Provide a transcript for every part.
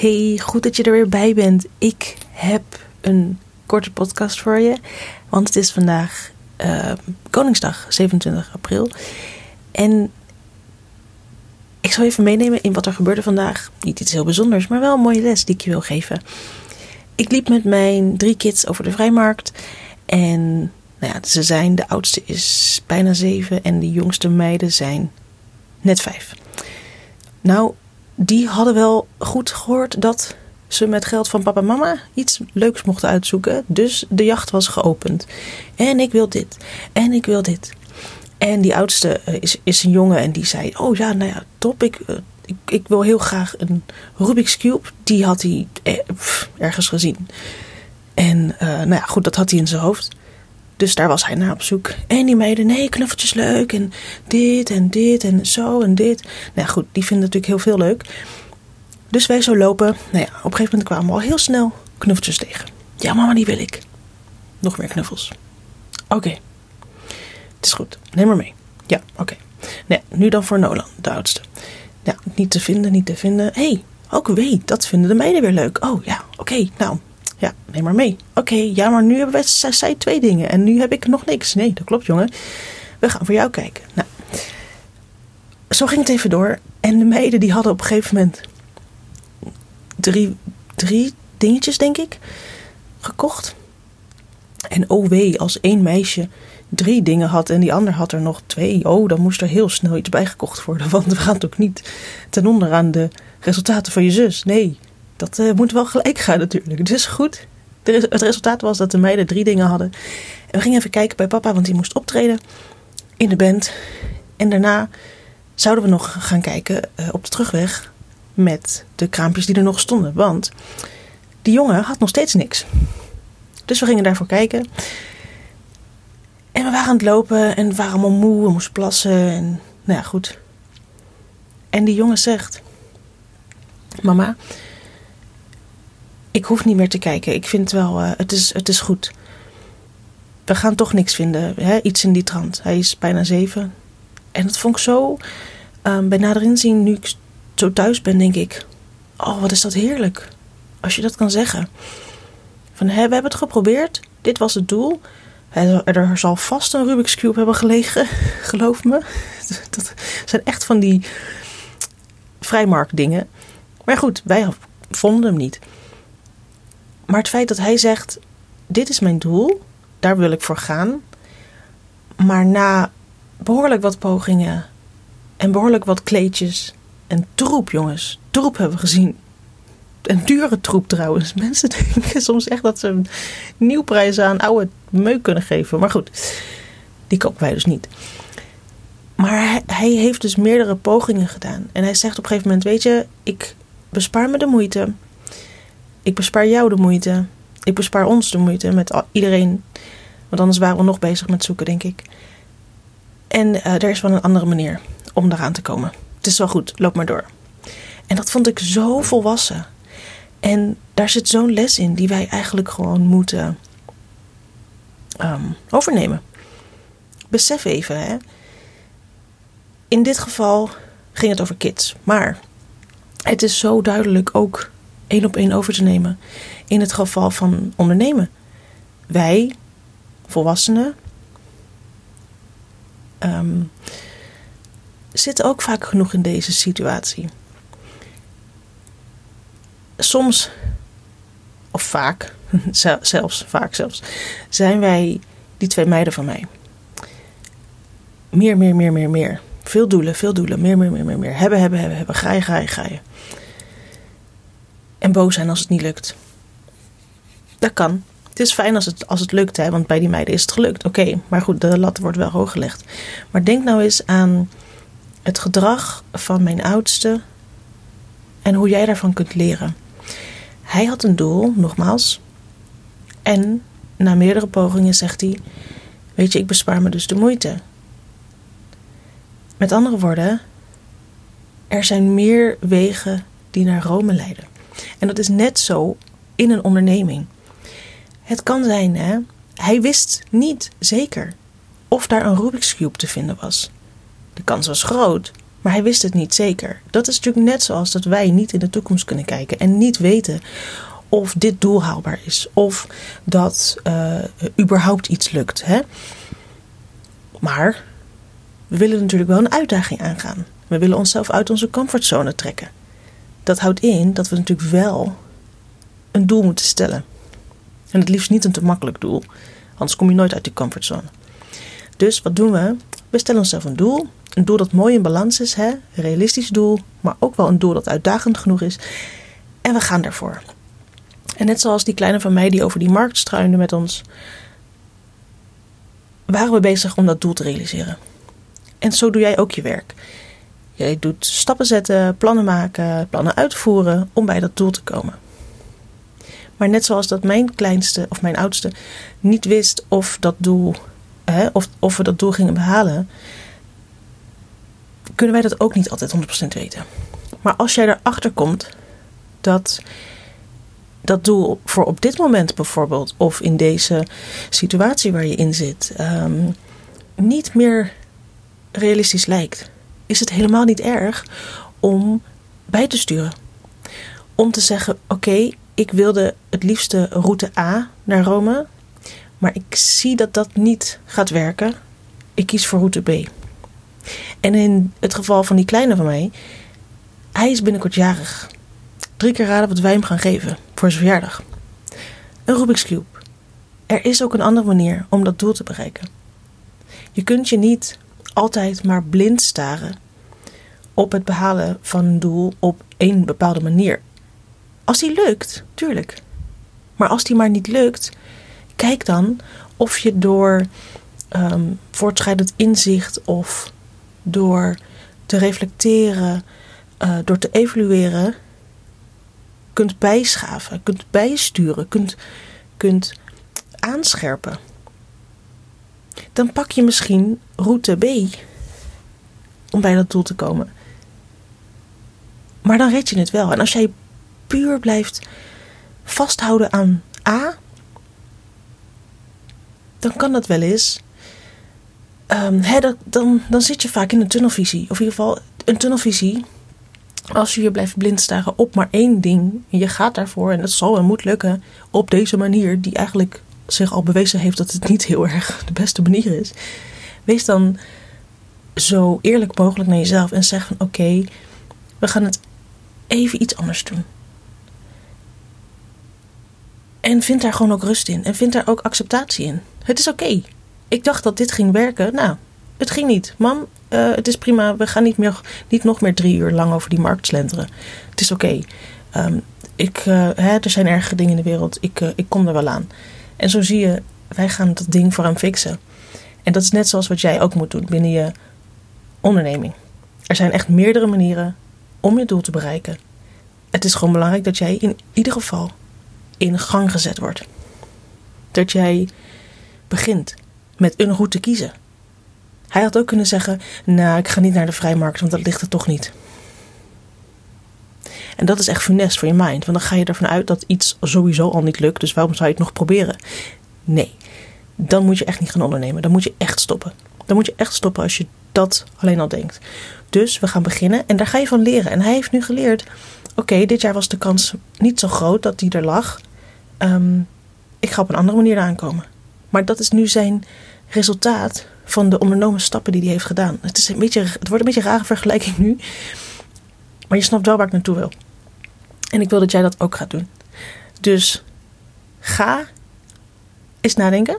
Hey, goed dat je er weer bij bent. Ik heb een korte podcast voor je, want het is vandaag uh, Koningsdag, 27 april. En ik zal even meenemen in wat er gebeurde vandaag. Niet iets heel bijzonders, maar wel een mooie les die ik je wil geven. Ik liep met mijn drie kids over de vrijmarkt. En nou ja, ze zijn, de oudste is bijna zeven en de jongste meiden zijn net vijf. Nou, die hadden wel goed gehoord dat ze met geld van papa en mama iets leuks mochten uitzoeken. Dus de jacht was geopend. En ik wil dit. En ik wil dit. En die oudste eh, is, is een jongen en die zei: Oh ja, nou ja, top. Ik, eh, ik, wil heel graag een Rubik's Cube. Die had hij eh, ergens gezien. En nou ja, goed, dat had hij in zijn hoofd. Dus daar was hij naar op zoek. En die meiden, nee, knuffeltjes leuk. En dit en dit en zo en dit. Nou goed, die vinden natuurlijk heel veel leuk. Dus wij zo lopen. Nou ja, op een gegeven moment kwamen we al heel snel knuffeltjes tegen. Ja, mama, die wil ik. Nog meer knuffels. Oké. Het is goed. Neem maar mee. Ja, oké. Nou, nu dan voor Nolan, de oudste. Ja, niet te vinden, niet te vinden. Hé, hey, ook weet, dat vinden de meiden weer leuk. Oh ja, oké. nou, ja, neem maar mee. Oké, ja, maar nu hebben wij, zij twee dingen en nu heb ik nog niks. Nee, dat klopt, jongen. We gaan voor jou kijken. Nou, zo ging het even door. En de meiden die hadden op een gegeven moment drie, drie dingetjes, denk ik, gekocht. En oh wee, als één meisje drie dingen had en die ander had er nog twee. Oh, dan moest er heel snel iets bijgekocht worden. Want we gaan ook niet ten onder aan de resultaten van je zus. Nee, dat uh, moet wel gelijk gaan natuurlijk. Dus goed. Het resultaat was dat de meiden drie dingen hadden. En we gingen even kijken bij papa, want die moest optreden in de band. En daarna zouden we nog gaan kijken uh, op de terugweg met de kraampjes die er nog stonden. Want die jongen had nog steeds niks. Dus we gingen daarvoor kijken. En we waren aan het lopen en waren allemaal moe. We moesten plassen. En nou ja, goed. En die jongen zegt: Mama, ik hoef niet meer te kijken. Ik vind wel, uh, het, is, het is goed. We gaan toch niks vinden. Hè? Iets in die trant. Hij is bijna zeven. En dat vond ik zo, um, bij nader inzien, nu ik zo thuis ben, denk ik... Oh, wat is dat heerlijk. Als je dat kan zeggen. Van, hè, we hebben het geprobeerd. Dit was het doel. Er zal vast een Rubik's Cube hebben gelegen. Geloof me. Dat zijn echt van die vrijmarktdingen. Maar goed, wij vonden hem niet. Maar het feit dat hij zegt: Dit is mijn doel, daar wil ik voor gaan. Maar na behoorlijk wat pogingen en behoorlijk wat kleedjes en troep, jongens, troep hebben we gezien. Een dure troep trouwens. Mensen denken soms echt dat ze een nieuwprijs aan oude meuk kunnen geven. Maar goed, die kopen wij dus niet. Maar hij heeft dus meerdere pogingen gedaan. En hij zegt op een gegeven moment: Weet je, ik bespaar me de moeite. Ik bespaar jou de moeite. Ik bespaar ons de moeite met iedereen. Want anders waren we nog bezig met zoeken, denk ik. En uh, er is wel een andere manier om eraan te komen. Het is wel goed, loop maar door. En dat vond ik zo volwassen. En daar zit zo'n les in die wij eigenlijk gewoon moeten um, overnemen. Besef even, hè. In dit geval ging het over kids. Maar het is zo duidelijk ook één op één over te nemen. In het geval van ondernemen. Wij, volwassenen, um, zitten ook vaak genoeg in deze situatie. Soms, of vaak, zelfs, vaak zelfs, zijn wij die twee meiden van mij. Meer, meer, meer, meer, meer. Veel doelen, veel doelen. Meer, meer, meer, meer, meer. Hebben, hebben, hebben, hebben. Ga je, ga. En boos zijn als het niet lukt. Dat kan. Het is fijn als het, als het lukt, hè, want bij die meiden is het gelukt. Oké, maar goed, de lat wordt wel hoog gelegd. Maar denk nou eens aan het gedrag van mijn oudste en hoe jij daarvan kunt leren. Hij had een doel, nogmaals. En na meerdere pogingen zegt hij: Weet je, ik bespaar me dus de moeite. Met andere woorden, er zijn meer wegen die naar Rome leiden. En dat is net zo in een onderneming. Het kan zijn, hè? Hij wist niet zeker of daar een Rubik's Cube te vinden was. De kans was groot, Maar hij wist het niet zeker. Dat is natuurlijk net zoals dat wij niet in de toekomst kunnen kijken en niet weten of dit doel haalbaar is. Of dat uh, überhaupt iets lukt. Hè? Maar we willen natuurlijk wel een uitdaging aangaan. We willen onszelf uit onze comfortzone trekken. Dat houdt in dat we natuurlijk wel een doel moeten stellen. En het liefst niet een te makkelijk doel, anders kom je nooit uit die comfortzone. Dus wat doen we? We stellen onszelf een doel. Een doel dat mooi in balans is, hè? een realistisch doel, maar ook wel een doel dat uitdagend genoeg is. En we gaan daarvoor. En net zoals die kleine van mij die over die markt struinde met ons, waren we bezig om dat doel te realiseren. En zo doe jij ook je werk. Jij doet stappen zetten, plannen maken, plannen uitvoeren om bij dat doel te komen. Maar net zoals dat mijn kleinste of mijn oudste niet wist of dat doel, hè, of, of we dat doel gingen behalen, kunnen wij dat ook niet altijd 100% weten. Maar als jij erachter komt dat dat doel voor op dit moment bijvoorbeeld, of in deze situatie waar je in zit, um, niet meer realistisch lijkt, is het helemaal niet erg om bij te sturen. Om te zeggen: Oké, ik wilde het liefste route A naar Rome, maar ik zie dat dat niet gaat werken. Ik kies voor route B. En in het geval van die kleine van mij, hij is binnenkort jarig. Drie keer raden wat wij hem gaan geven voor zijn verjaardag. Een Rubik's Cube. Er is ook een andere manier om dat doel te bereiken. Je kunt je niet altijd maar blind staren op het behalen van een doel op één bepaalde manier. Als die lukt, tuurlijk. Maar als die maar niet lukt, kijk dan of je door um, voortschrijdend inzicht of door te reflecteren, uh, door te evalueren, kunt bijschaven, kunt bijsturen, kunt, kunt aanscherpen. Dan pak je misschien route B om bij dat doel te komen. Maar dan red je het wel. En als jij puur blijft vasthouden aan A, dan kan dat wel eens. Um, dan, dan zit je vaak in een tunnelvisie. Of in ieder geval een tunnelvisie als je je blijft blind staren op maar één ding, en je gaat daarvoor en het zal en moet lukken op deze manier, die eigenlijk zich al bewezen heeft dat het niet heel erg de beste manier is, wees dan zo eerlijk mogelijk naar jezelf en zeg van oké, we gaan het even iets anders doen. En vind daar gewoon ook rust in en vind daar ook acceptatie in. Het is oké. Ik dacht dat dit ging werken. Nou, het ging niet. Mam, uh, het is prima. We gaan niet, meer, niet nog meer drie uur lang over die markt slenteren. Het is oké. Ehm, hè, er zijn erge dingen in de wereld. Ik, uh, ik kom er wel aan. En zo zie je, wij gaan dat ding voor hem fixen. En dat is net zoals wat jij ook moet doen binnen je onderneming. Er zijn echt meerdere manieren om je doel te bereiken. Het is gewoon belangrijk dat jij in ieder geval in gang gezet wordt. Dat jij begint met een route kiezen. Hij had ook kunnen zeggen: Nou, ik ga niet naar de vrijmarkt, want dat ligt er toch niet. En dat is echt funest voor je mind, want dan ga je ervan uit dat iets sowieso al niet lukt, dus waarom zou je het nog proberen? Nee, dan moet je echt niet gaan ondernemen. Dan moet je echt stoppen. Dan moet je echt stoppen als je dat alleen al denkt. Dus we gaan beginnen en daar ga je van leren. En hij heeft nu geleerd: oké, dit jaar was de kans niet zo groot dat die er lag. Um, ik ga op een andere manier aankomen. Maar dat is nu zijn resultaat van de ondernomen stappen die hij heeft gedaan. Het, is een beetje, het wordt een beetje een rare vergelijking nu. Maar je snapt wel waar ik naartoe wil. En ik wil dat jij dat ook gaat doen. Dus ga eens nadenken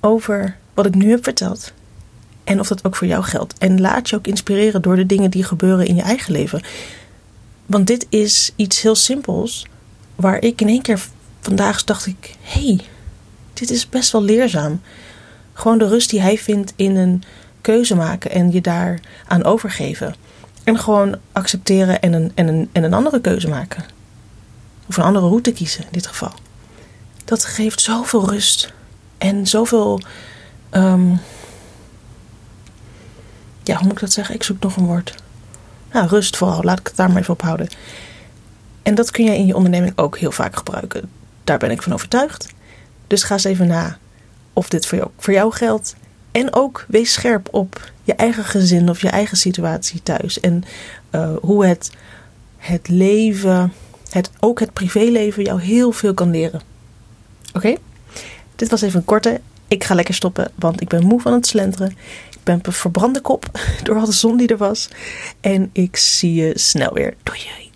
over wat ik nu heb verteld. En of dat ook voor jou geldt. En laat je ook inspireren door de dingen die gebeuren in je eigen leven. Want dit is iets heel simpels. Waar ik in één keer vandaag dacht ik: hey, dit is best wel leerzaam. Gewoon de rust die hij vindt in een keuze maken en je daar aan overgeven. En gewoon accepteren en een, en, een, en een andere keuze maken. Of een andere route kiezen in dit geval. Dat geeft zoveel rust. En zoveel. Um, ja, hoe moet ik dat zeggen? Ik zoek nog een woord. Nou, rust vooral. Laat ik het daar maar even op houden. En dat kun jij in je onderneming ook heel vaak gebruiken. Daar ben ik van overtuigd. Dus ga eens even na of dit voor jou, voor jou geldt. En ook wees scherp op je eigen gezin of je eigen situatie thuis. En eh, hoe het, het leven, het, ook het privéleven, jou heel veel kan leren. Oké? Dit was even een korte. Ik ga lekker stoppen, want ik ben moe van het slenteren ben verbrande kop door al de zon die er was. En ik zie je snel weer. Doei!